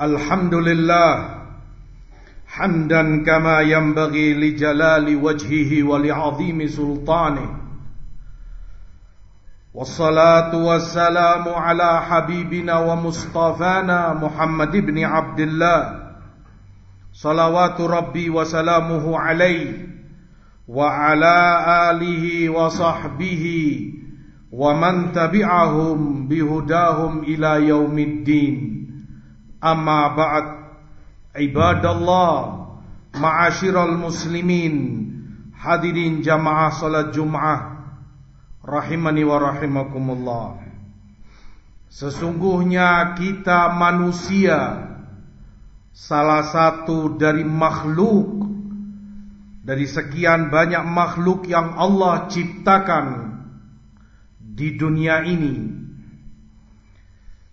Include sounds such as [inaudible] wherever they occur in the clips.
الحمد لله حمدا كما ينبغي لجلال وجهه ولعظيم سلطانه. والصلاة والسلام على حبيبنا ومصطفانا محمد بن عبد الله صلوات ربي وسلامه عليه وعلى آله وصحبه ومن تبعهم بهداهم إلى يوم الدين. Amma ba'd. Ibadallah Ma'asyiral muslimin Hadirin jamaah salat Jum'ah Rahimani wa rahimakumullah. Sesungguhnya kita manusia Salah satu dari makhluk Dari sekian banyak makhluk yang Allah ciptakan Di dunia ini.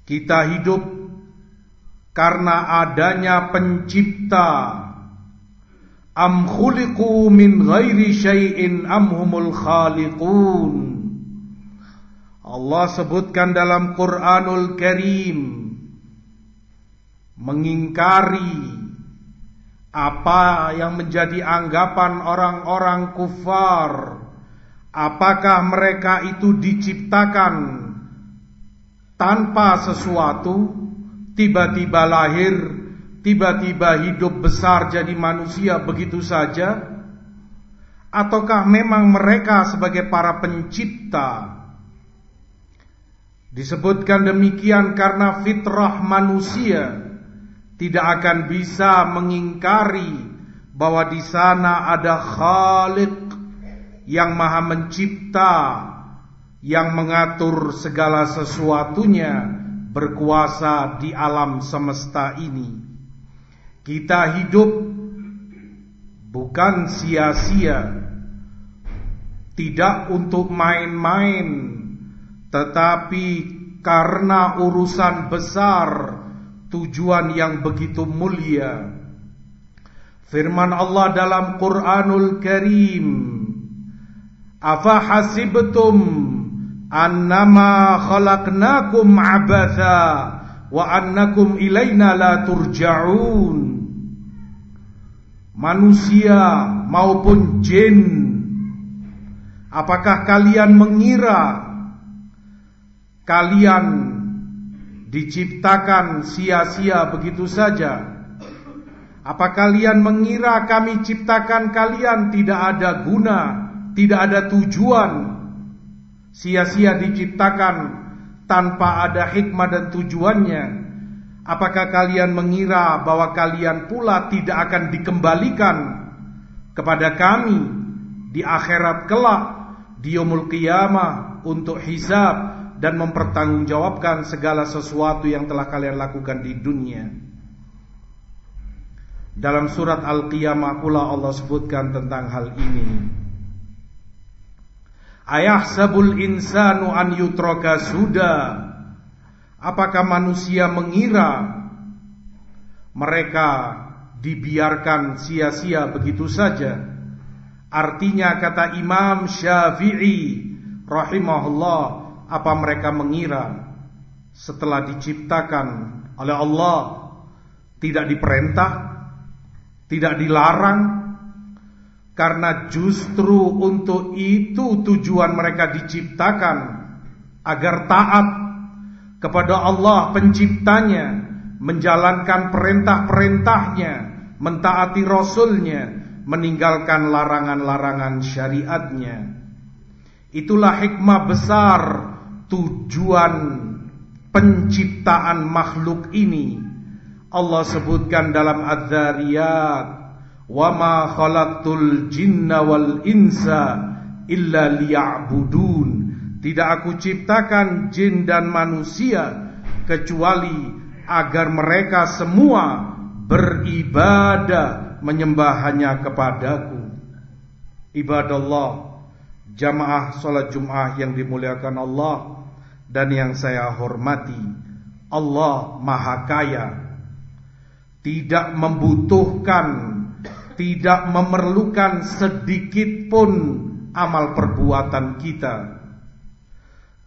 Kita hidup karena adanya pencipta. Am khuliqu min ghairi syai'in am humul khaliqun. Allah sebutkan dalam Quranul Karim mengingkari apa yang menjadi anggapan orang-orang kufar. Apakah mereka itu diciptakan tanpa sesuatu tiba-tiba lahir, tiba-tiba hidup besar jadi manusia begitu saja? Ataukah memang mereka sebagai para pencipta? Disebutkan demikian karena fitrah manusia tidak akan bisa mengingkari bahwa di sana ada Khalik yang Maha Mencipta, yang mengatur segala sesuatunya berkuasa di alam semesta ini. Kita hidup bukan sia-sia, tidak untuk main-main, tetapi karena urusan besar, tujuan yang begitu mulia. Firman Allah dalam Quranul Karim, "Afa hasibtum annama khalaqnakum abatha wa annakum ilaina la turja'un. Manusia maupun jin apakah kalian mengira kalian diciptakan sia-sia begitu saja? Apa kalian mengira kami ciptakan kalian tidak ada guna tidak ada tujuan sia-sia diciptakan tanpa ada hikmah dan tujuannya apakah kalian mengira bahwa kalian pula tidak akan dikembalikan kepada kami di akhirat kelak di yaumul qiyamah untuk hisab dan mempertanggungjawabkan segala sesuatu yang telah kalian lakukan di dunia. Dalam surat Al-Qiyamah pula Allah sebutkan tentang hal ini. Ayah sabul insanu an yutroka sudah Apakah manusia mengira Mereka dibiarkan sia-sia begitu saja? Artinya kata Imam Syafi'i Rahimahullah Apa mereka mengira Setelah diciptakan oleh Allah? Tidak diperintah? Tidak dilarang karena justru untuk itu tujuan mereka diciptakan. Agar taat kepada Allah penciptanya. Menjalankan perintah-perintahnya. Mentaati Rasulnya. Meninggalkan larangan-larangan syariatnya. Itulah hikmah besar tujuan penciptaan makhluk ini. Allah sebutkan dalam Ad-Dhariyat wa ma khalaqtul jinna wal insa illa liya'budun. Tidak aku ciptakan jin dan manusia kecuali agar mereka semua beribadah menyembah hanya kepadaku. Ibadallah jamaah salat Jumat yang dimuliakan Allah dan yang saya hormati Allah Maha Kaya. Tidak membutuhkan tidak memerlukan sedikit pun amal perbuatan kita.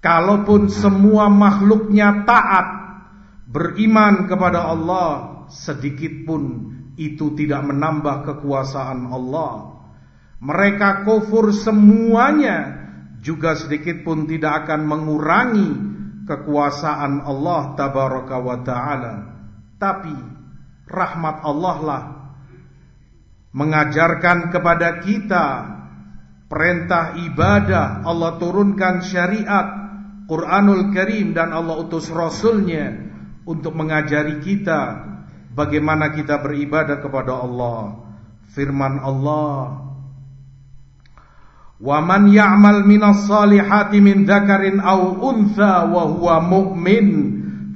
Kalaupun semua makhluknya taat, beriman kepada Allah sedikit pun itu tidak menambah kekuasaan Allah. Mereka kufur semuanya juga sedikit pun tidak akan mengurangi kekuasaan Allah tabaraka wa taala. Tapi rahmat Allah lah mengajarkan kepada kita perintah ibadah, Allah turunkan syariat, Quranul Karim dan Allah utus Rasulnya untuk mengajari kita bagaimana kita beribadah kepada Allah. Firman Allah, "Wa man ya'mal minas salihati min dzakarin aw untha wa huwa mu'min,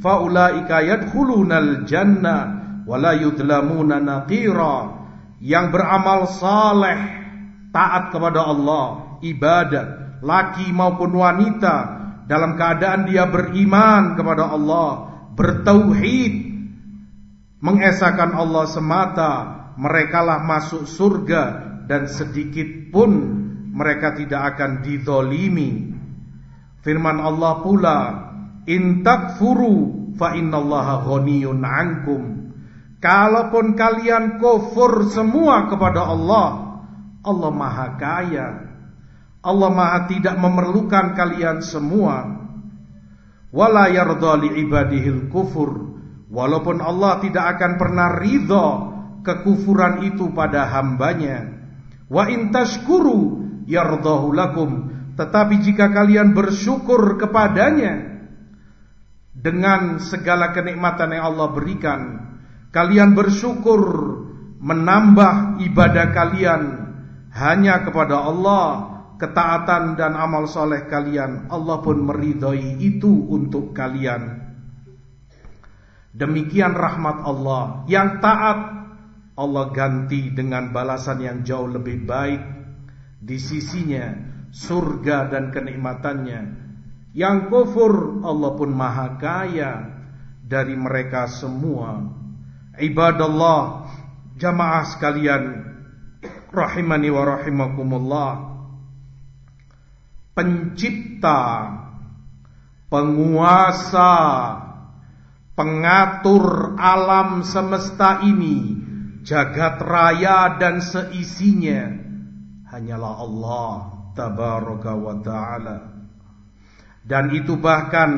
fa ulaika yadkhulunal jannah wa la yudlamuna naqira." Yang beramal saleh, taat kepada Allah, ibadah, laki maupun wanita dalam keadaan dia beriman kepada Allah, bertauhid, mengesahkan Allah semata, merekalah masuk surga dan sedikit pun mereka tidak akan didolimi. Firman Allah pula, In takfuru fa innallaha ghaniyun ankum. Kalaupun kalian kufur semua kepada Allah, Allah Maha Kaya. Allah Maha tidak memerlukan kalian semua. Wala yardha li ibadihil kufur Walaupun Allah tidak akan pernah ridho kekufuran itu pada hambanya. Wa intashkuru yardahu lakum. Tetapi jika kalian bersyukur kepadanya dengan segala kenikmatan yang Allah berikan, kalian bersyukur menambah ibadah kalian hanya kepada Allah, ketaatan dan amal soleh kalian, Allah pun meridhoi itu untuk kalian. Demikian rahmat Allah. Yang taat Allah ganti dengan balasan yang jauh lebih baik Di sisinya Surga dan kenikmatannya. Yang kufur Allah pun maha kaya Dari mereka semua Ibadallah Jamaah sekalian Rahimani wa rahimakumullah Pencipta Penguasa pengatur alam semesta ini, jagat raya dan seisinya hanyalah Allah tabaraka wa taala. Dan itu bahkan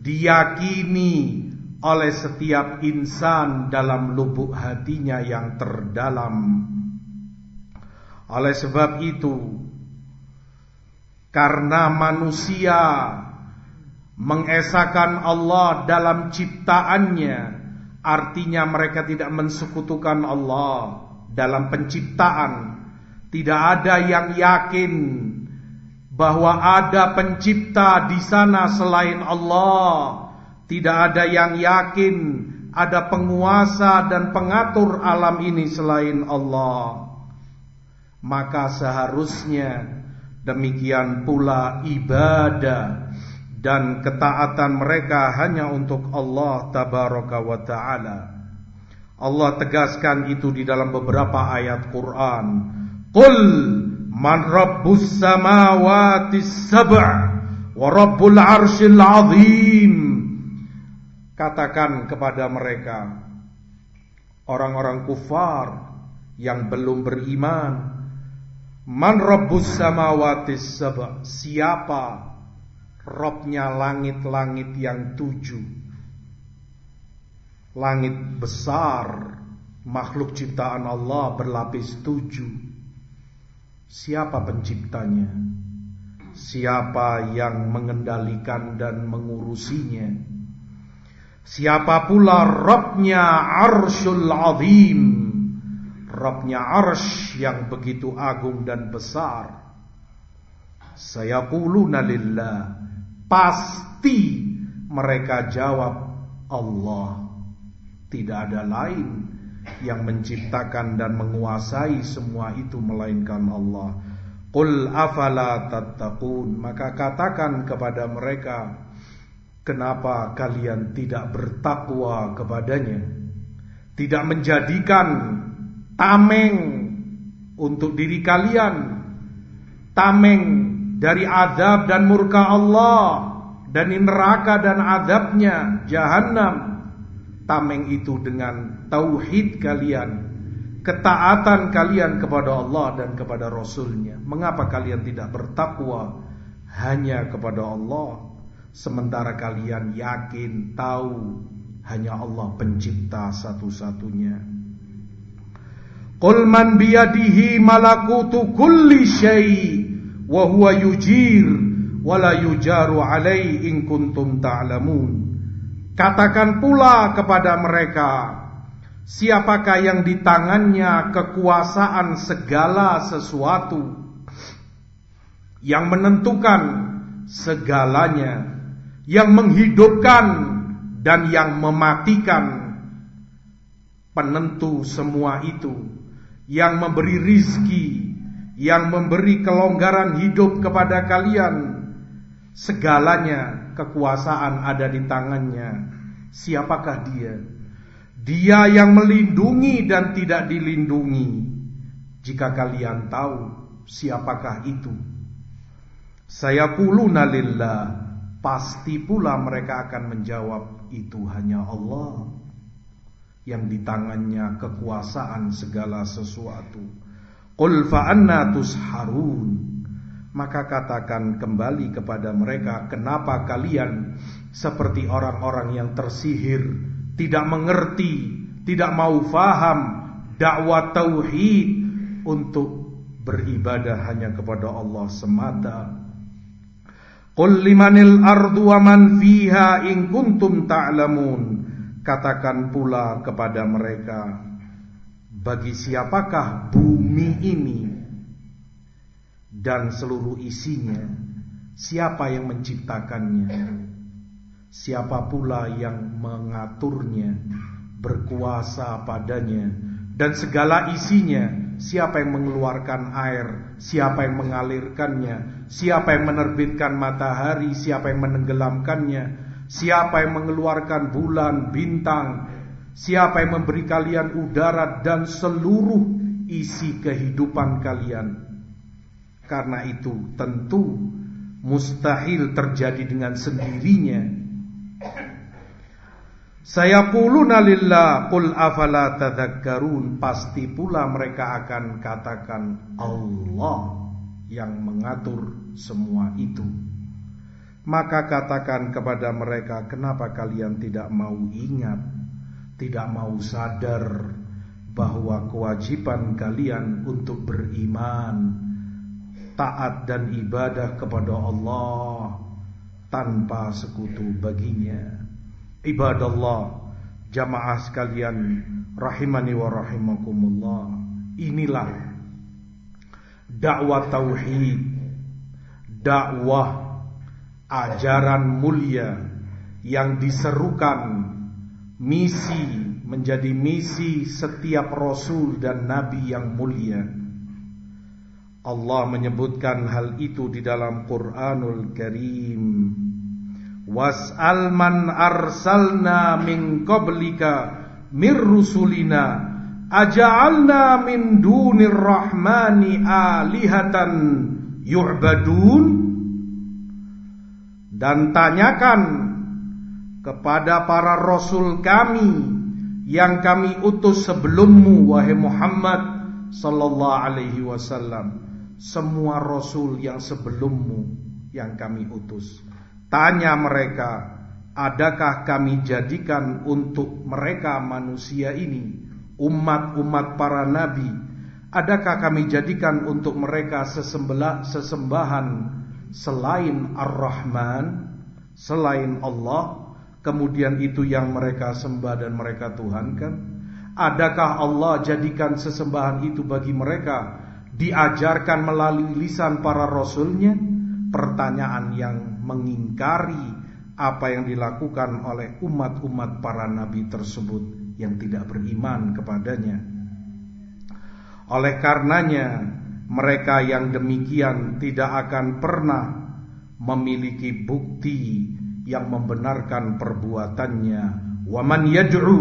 diyakini oleh setiap insan dalam lubuk hatinya yang terdalam. Oleh sebab itu, karena manusia mengesahkan Allah dalam ciptaannya artinya mereka tidak mensekutukan Allah dalam penciptaan tidak ada yang yakin bahwa ada pencipta di sana selain Allah tidak ada yang yakin ada penguasa dan pengatur alam ini selain Allah maka seharusnya demikian pula ibadah dan ketaatan mereka hanya untuk Allah tabaraka wa taala. Allah tegaskan itu di dalam beberapa ayat Quran. Qul man rabbus samawati sab' wa rabbul azim. Katakan kepada mereka orang-orang kufar yang belum beriman, man rabbus samawati sab' siapa Robnya langit-langit yang tujuh Langit besar Makhluk ciptaan Allah berlapis tujuh Siapa penciptanya? Siapa yang mengendalikan dan mengurusinya? Siapa pula Robnya Arshul Azim Robnya Arsh yang begitu agung dan besar Saya puluna lillah Pasti mereka jawab Allah. Tidak ada lain yang menciptakan dan menguasai semua itu melainkan Allah. Qul afala tattaqun maka katakan kepada mereka kenapa kalian tidak bertakwa kepadanya? Tidak menjadikan tameng untuk diri kalian. Tameng dari azab dan murka Allah dan neraka dan azabnya jahanam tameng itu dengan tauhid kalian, ketaatan kalian kepada Allah dan kepada Rasulnya. Mengapa kalian tidak bertakwa hanya kepada Allah, sementara kalian yakin tahu hanya Allah pencipta satu-satunya. Qul man biyadihi malakutu kulli syai wa huwa yujir wa la yujaru alai in kuntum ta'lamun. Katakan pula kepada mereka, siapakah yang di tangannya kekuasaan segala sesuatu yang menentukan segalanya, yang menghidupkan dan yang mematikan penentu semua itu, yang memberi rizki, yang memberi kelonggaran hidup kepada kalian, segalanya kekuasaan ada di tangannya. Siapakah dia? Dia yang melindungi dan tidak dilindungi. Jika kalian tahu siapakah itu, saya puluna lillah, pasti pula mereka akan menjawab itu hanya Allah yang di tangannya kekuasaan segala sesuatu. Qul fa anna tusharun maka katakan kembali kepada mereka, kenapa kalian seperti orang-orang yang tersihir, tidak mengerti, tidak mau faham dakwah tauhid untuk beribadah hanya kepada Allah semata. Qul limanil ardu wa man fiha in kuntum ta'lamun. Katakan pula kepada mereka, bagi siapakah bumi ini dan seluruh isinya. Siapa yang menciptakannya? Siapa pula yang mengaturnya, berkuasa padanya, dan segala isinya? Siapa yang mengeluarkan air? Siapa yang mengalirkannya? Siapa yang menerbitkan matahari? Siapa yang menenggelamkannya? Siapa yang mengeluarkan bulan, bintang? Siapa yang memberi kalian udara dan seluruh isi kehidupan kalian? Karena itu tentu mustahil terjadi dengan sendirinya. Saya quluna lillah qul afala tadhakkarun pasti pula mereka akan katakan Allah yang mengatur semua itu. Maka katakan kepada mereka kenapa kalian tidak mau ingat, tidak mau sadar bahwa kewajiban kalian untuk beriman taat dan ibadah kepada Allah tanpa sekutu baginya. Ibadallah, jamaah sekalian rahimani wa rahimakumullah. Inilah dakwah tauhid, dakwah ajaran mulia yang diserukan misi menjadi misi setiap rasul dan nabi yang mulia Allah menyebutkan hal itu di dalam Quranul Karim. Was'al man arsalna min qablika mir rusulina aja'alna min dunir rahmani alihatan yu'badun? Dan tanyakan kepada para rasul kami yang kami utus sebelummu wahai Muhammad sallallahu alaihi wasallam. Semua rasul yang sebelummu yang kami utus. Tanya mereka, adakah kami jadikan untuk mereka manusia ini, umat-umat para nabi, adakah kami jadikan untuk mereka sesembah, sesembahan selain Ar-Rahman, selain Allah, kemudian itu yang mereka sembah dan mereka tuhankan? Adakah Allah jadikan sesembahan itu bagi mereka diajarkan melalui lisan para rasulnya pertanyaan yang mengingkari apa yang dilakukan oleh umat-umat para nabi tersebut yang tidak beriman kepadanya. Oleh karenanya, mereka yang demikian tidak akan pernah memiliki bukti yang membenarkan perbuatannya. Wa man yad'u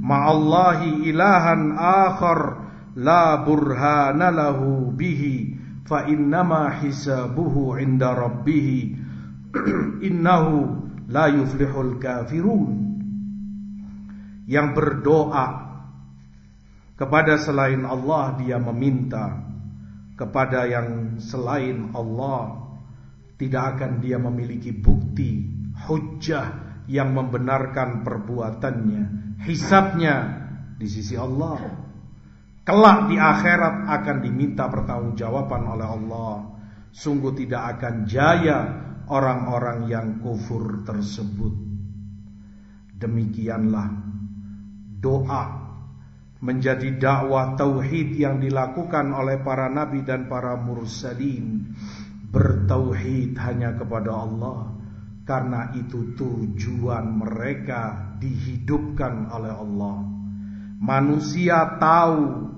ma'allahi ilahan akhar la burhana lahu bihi fa innama hisabuhu inda rabbih [clears throat] innahu la yuflihul kafirun yang berdoa. Kepada selain Allah dia meminta. Kepada yang selain Allah tidak akan dia memiliki bukti hujjah yang membenarkan perbuatannya hisabnya di sisi Allah. Kelak di akhirat akan diminta pertanggungjawaban oleh Allah. Sungguh tidak akan jaya orang-orang yang kufur tersebut. Demikianlah doa menjadi dakwah tauhid yang dilakukan oleh para nabi dan para mursalin. Bertauhid hanya kepada Allah karena itu tujuan mereka dihidupkan oleh Allah. Manusia tahu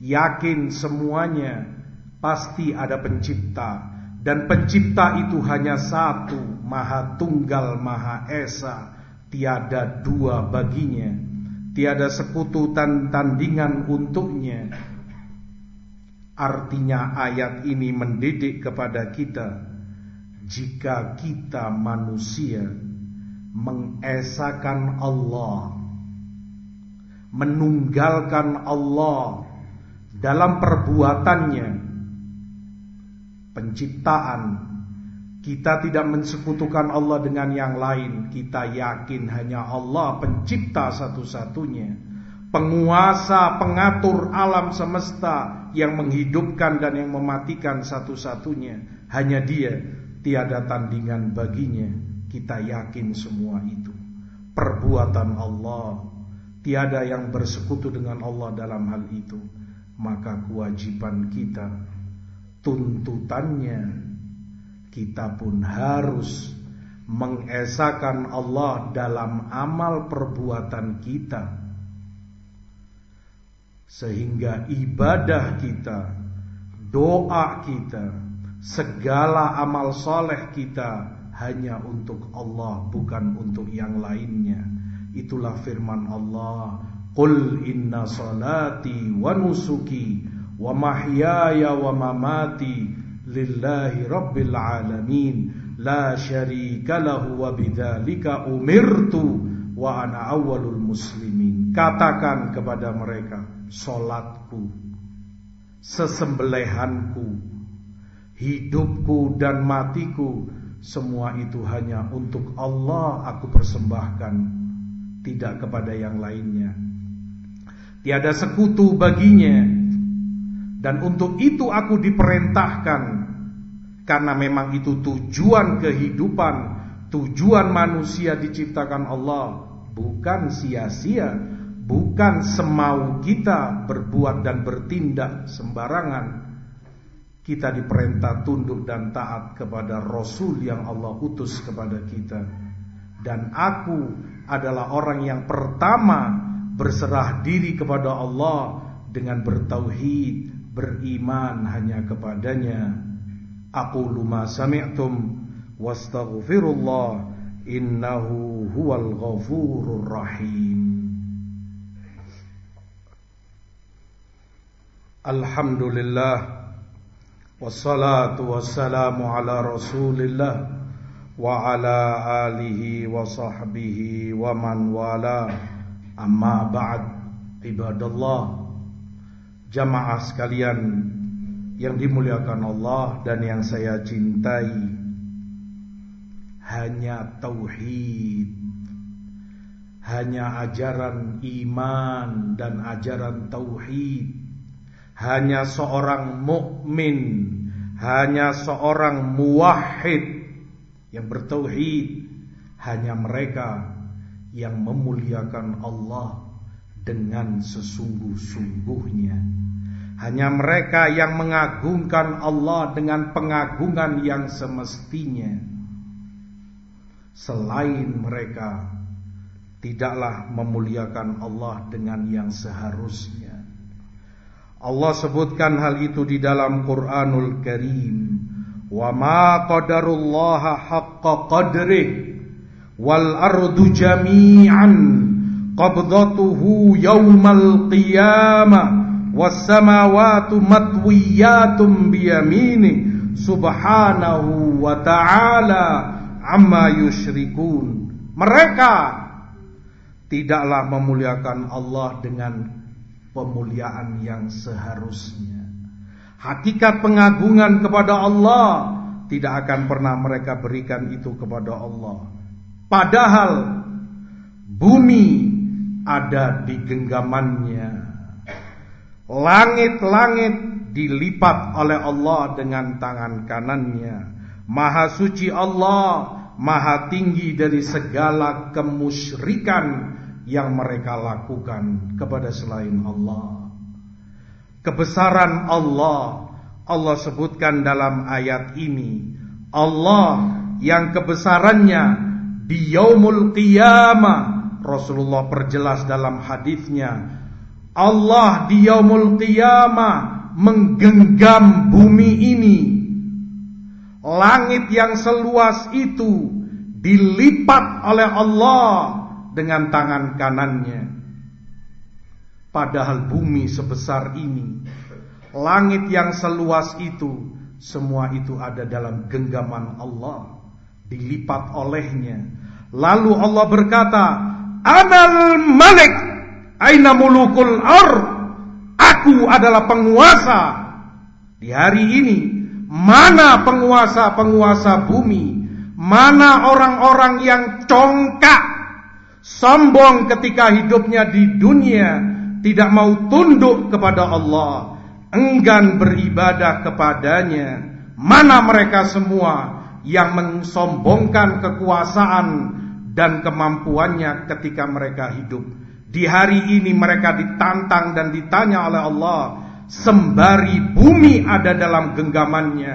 yakin semuanya pasti ada pencipta dan pencipta itu hanya satu maha tunggal maha esa. Tiada dua baginya tiada sekutu dan tandingan untuknya. Artinya ayat ini mendidik kepada kita jika kita manusia mengesahkan Allah, menunggalkan Allah dalam perbuatannya, penciptaan, kita tidak mensekutukan Allah dengan yang lain. Kita yakin hanya Allah pencipta satu-satunya. Penguasa, pengatur alam semesta yang menghidupkan dan yang mematikan satu-satunya. Hanya dia, tiada tandingan baginya. Kita yakin semua itu. Perbuatan Allah. Tiada yang bersekutu dengan Allah dalam hal itu. Maka kewajiban kita, tuntutannya kita pun harus mengesahkan Allah dalam amal perbuatan kita. Sehingga ibadah kita doa kita segala amal soleh kita hanya untuk Allah bukan untuk yang lainnya. Itulah firman Allah. Qul inna salati wa nusuki wa mahyaya wa mamati rabbil alamin. La syarika lahu wa bidzalika umirtu wa ana awwalul muslimin. Katakan kepada mereka salatku sesembelihanku hidupku dan matiku semua itu hanya untuk Allah aku persembahkan tidak kepada yang lainnya. Tiada sekutu baginya. Dan untuk itu aku diperintahkan karena memang itu tujuan kehidupan, tujuan manusia diciptakan Allah, bukan sia-sia, bukan semau kita berbuat dan bertindak sembarangan. Kita diperintah tunduk dan taat kepada Rasul yang Allah utus kepada kita. Dan aku adalah orang yang pertama berserah diri kepada Allah dengan bertauhid, beriman hanya kepadanya. Aku luma sami'tum wastaghfirullah innahu huwal ghafurur rahim. Alhamdulillah wassalatu wassalamu ala Rasulillah wa ala alihi wa sahbihi wa man wala amma ba'd ibadallah jamaah sekalian yang dimuliakan Allah dan yang saya cintai. Hanya tauhid. Hanya ajaran iman dan ajaran tauhid. Hanya seorang mukmin. Hanya seorang muwahhid yang bertauhid. Hanya mereka yang memuliakan Allah dengan sesungguh-sungguhnya. Hanya mereka yang mengagungkan Allah dengan pengagungan yang semestinya. Selain mereka tidaklah memuliakan Allah dengan yang seharusnya. Allah sebutkan hal itu di dalam Quranul Karim. Wa ma qadarullaha haqqa qadrih wal ardu jami'an qabdatuhu yaumal qiyamah was samawati matwiyatum biyamini subhanahu wa ta'ala amma yusyrikun mereka tidaklah memuliakan Allah dengan pemuliaan yang seharusnya. Hakikat pengagungan kepada Allah tidak akan pernah mereka berikan itu kepada Allah. Padahal bumi ada di genggamannya. Langit-langit dilipat oleh Allah dengan tangan kanannya. Maha suci Allah maha tinggi dari segala kemusyrikan yang mereka lakukan kepada selain Allah. Kebesaran Allah Allah sebutkan dalam ayat ini. Allah yang kebesarannya di yaumul qiyamah. Rasulullah perjelas dalam hadisnya. Allah di yaumul qiyamah menggenggam bumi ini Langit yang seluas itu dilipat oleh Allah dengan tangan kanannya. Padahal bumi sebesar ini, langit yang seluas itu, semua itu ada dalam genggaman Allah, dilipat olehnya. Lalu Allah berkata, "Anal Malik, aina mulukul ar." Aku adalah penguasa di hari ini Mana penguasa-penguasa bumi? Mana orang-orang yang congkak, sombong ketika hidupnya di dunia, tidak mau tunduk kepada Allah, enggan beribadah kepadanya? Mana mereka semua yang mensombongkan kekuasaan dan kemampuannya ketika mereka hidup? Di hari ini mereka ditantang dan ditanya oleh Allah, Sembari bumi ada dalam genggamannya,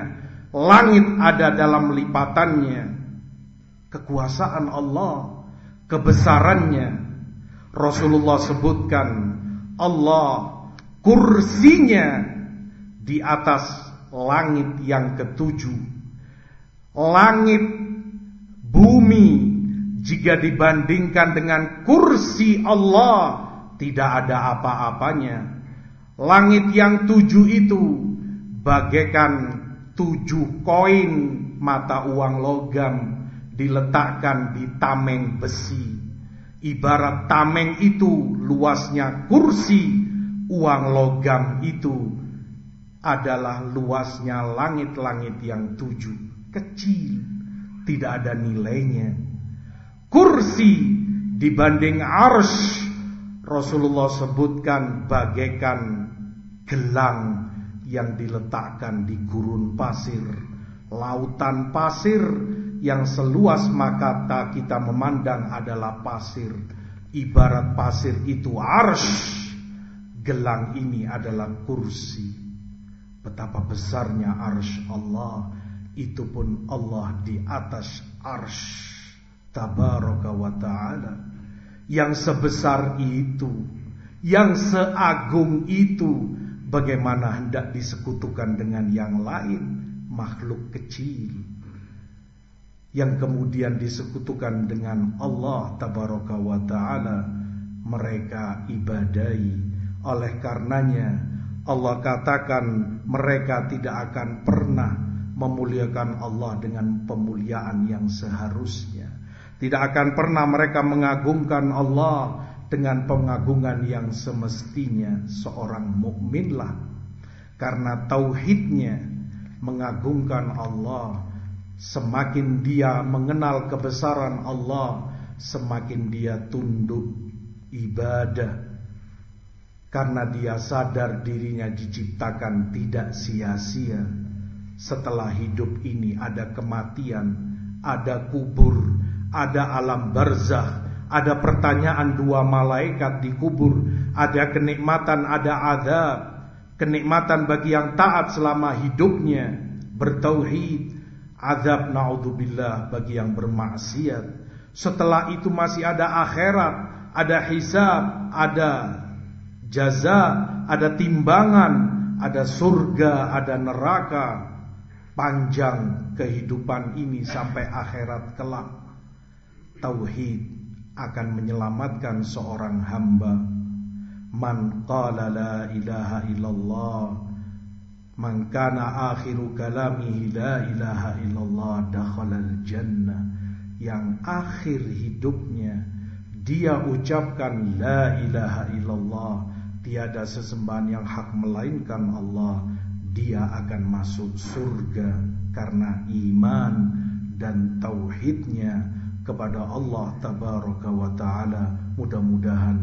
langit ada dalam lipatannya. Kekuasaan Allah, kebesarannya. Rasulullah sebutkan Allah kursinya di atas langit yang ketujuh. Langit bumi jika dibandingkan dengan kursi Allah tidak ada apa-apanya. Langit yang tujuh itu bagaikan tujuh koin mata uang logam diletakkan di tameng besi. Ibarat tameng itu luasnya kursi, uang logam itu adalah luasnya langit-langit yang tujuh. Kecil, tidak ada nilainya. Kursi dibanding arsh Rasulullah sebutkan bagaikan gelang yang diletakkan di gurun pasir, lautan pasir yang seluas mata kita memandang adalah pasir. Ibarat pasir itu arsh, gelang ini adalah kursi. Betapa besarnya arsh Allah, itu pun Allah di atas arsh. Tabaraka wa ta'ala. Yang sebesar itu, yang seagung itu, Bagaimana hendak disekutukan dengan yang lain? Makhluk kecil. Yang kemudian disekutukan dengan Allah Tabaraka wa ta'ala Mereka ibadai. Oleh karenanya Allah katakan mereka tidak akan pernah memuliakan Allah dengan pemuliaan yang seharusnya Tidak akan pernah mereka mengagungkan Allah dengan pengagungan yang semestinya seorang mukminlah karena tauhidnya mengagungkan Allah. Semakin dia mengenal kebesaran Allah semakin dia tunduk ibadah. Karena dia sadar dirinya diciptakan tidak sia-sia. Setelah hidup ini ada kematian ada kubur ada alam barzah ada pertanyaan dua malaikat di kubur, ada kenikmatan, ada azab, kenikmatan bagi yang taat selama hidupnya bertauhid, azab naudzubillah bagi yang bermaksiat. Setelah itu masih ada akhirat, ada hisab, ada jaza, ada timbangan, ada surga, ada neraka. Panjang kehidupan ini sampai akhirat kelak. Tauhid akan menyelamatkan seorang hamba. Man qala la ilaha illallah Man kana akhiru kalamihi la ilaha illallah dakhalal jannah. Yang akhir hidupnya dia ucapkan la ilaha illallah. Tiada sesembahan yang hak melainkan Allah. Dia akan masuk surga karena iman dan tauhidnya kepada Allah tabaraka wa taala. Mudah-mudahan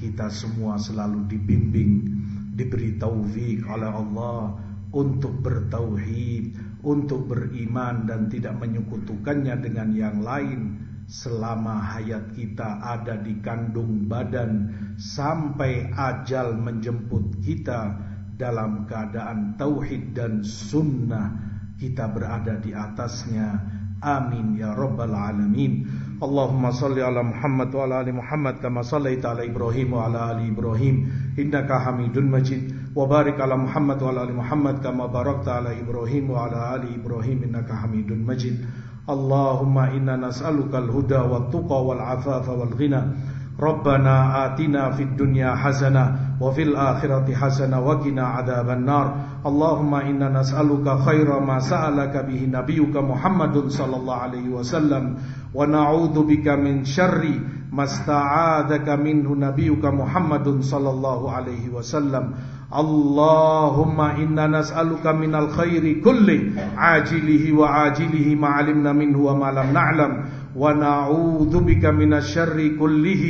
kita semua selalu dibimbing diberi taufik oleh Allah untuk bertauhid untuk beriman dan tidak menyekutukannya dengan yang lain. Selama hayat kita ada di kandung badan sampai ajal menjemput kita dalam keadaan tauhid dan sunnah kita berada di atasnya آمين يا رب العالمين. اللهم صل على محمد وعلى آل محمد كما صليت على إبراهيم وعلى آل إبراهيم. إنك حميد مجيد. وبارك على محمد وعلى آل محمد كما باركت على إبراهيم وعلى آل إبراهيم. إنك حميد مجيد. اللهم إنا نسألك الهدى والتقى والعفاف والغنى. ربنا آتنا في الدنيا حسنة وفي الآخرة حسنة وقنا عذاب النار. اللهم إنا نسألك خير ما سألك به نبيك محمد صلى الله عليه وسلم ونعوذ بك من شر ما استعاذك منه نبيك محمد صلى الله عليه وسلم. اللهم إنا نسألك من الخير كله عاجله وعاجله ما علمنا منه وما لم نعلم ونعوذ بك من الشر كله.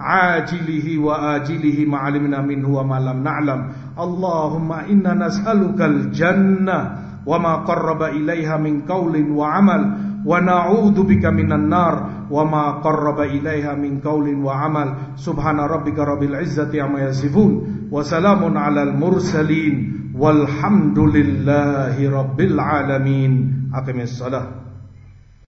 عاجله وآجله ما علمنا منه وما لم نعلم اللهم إنا نسألك الجنة وما قرب إليها من قول وعمل ونعوذ بك من النار وما قرب إليها من قول وعمل سبحان ربك رب العزة عما يصفون وسلام على المرسلين والحمد لله رب العالمين أقم الصلاة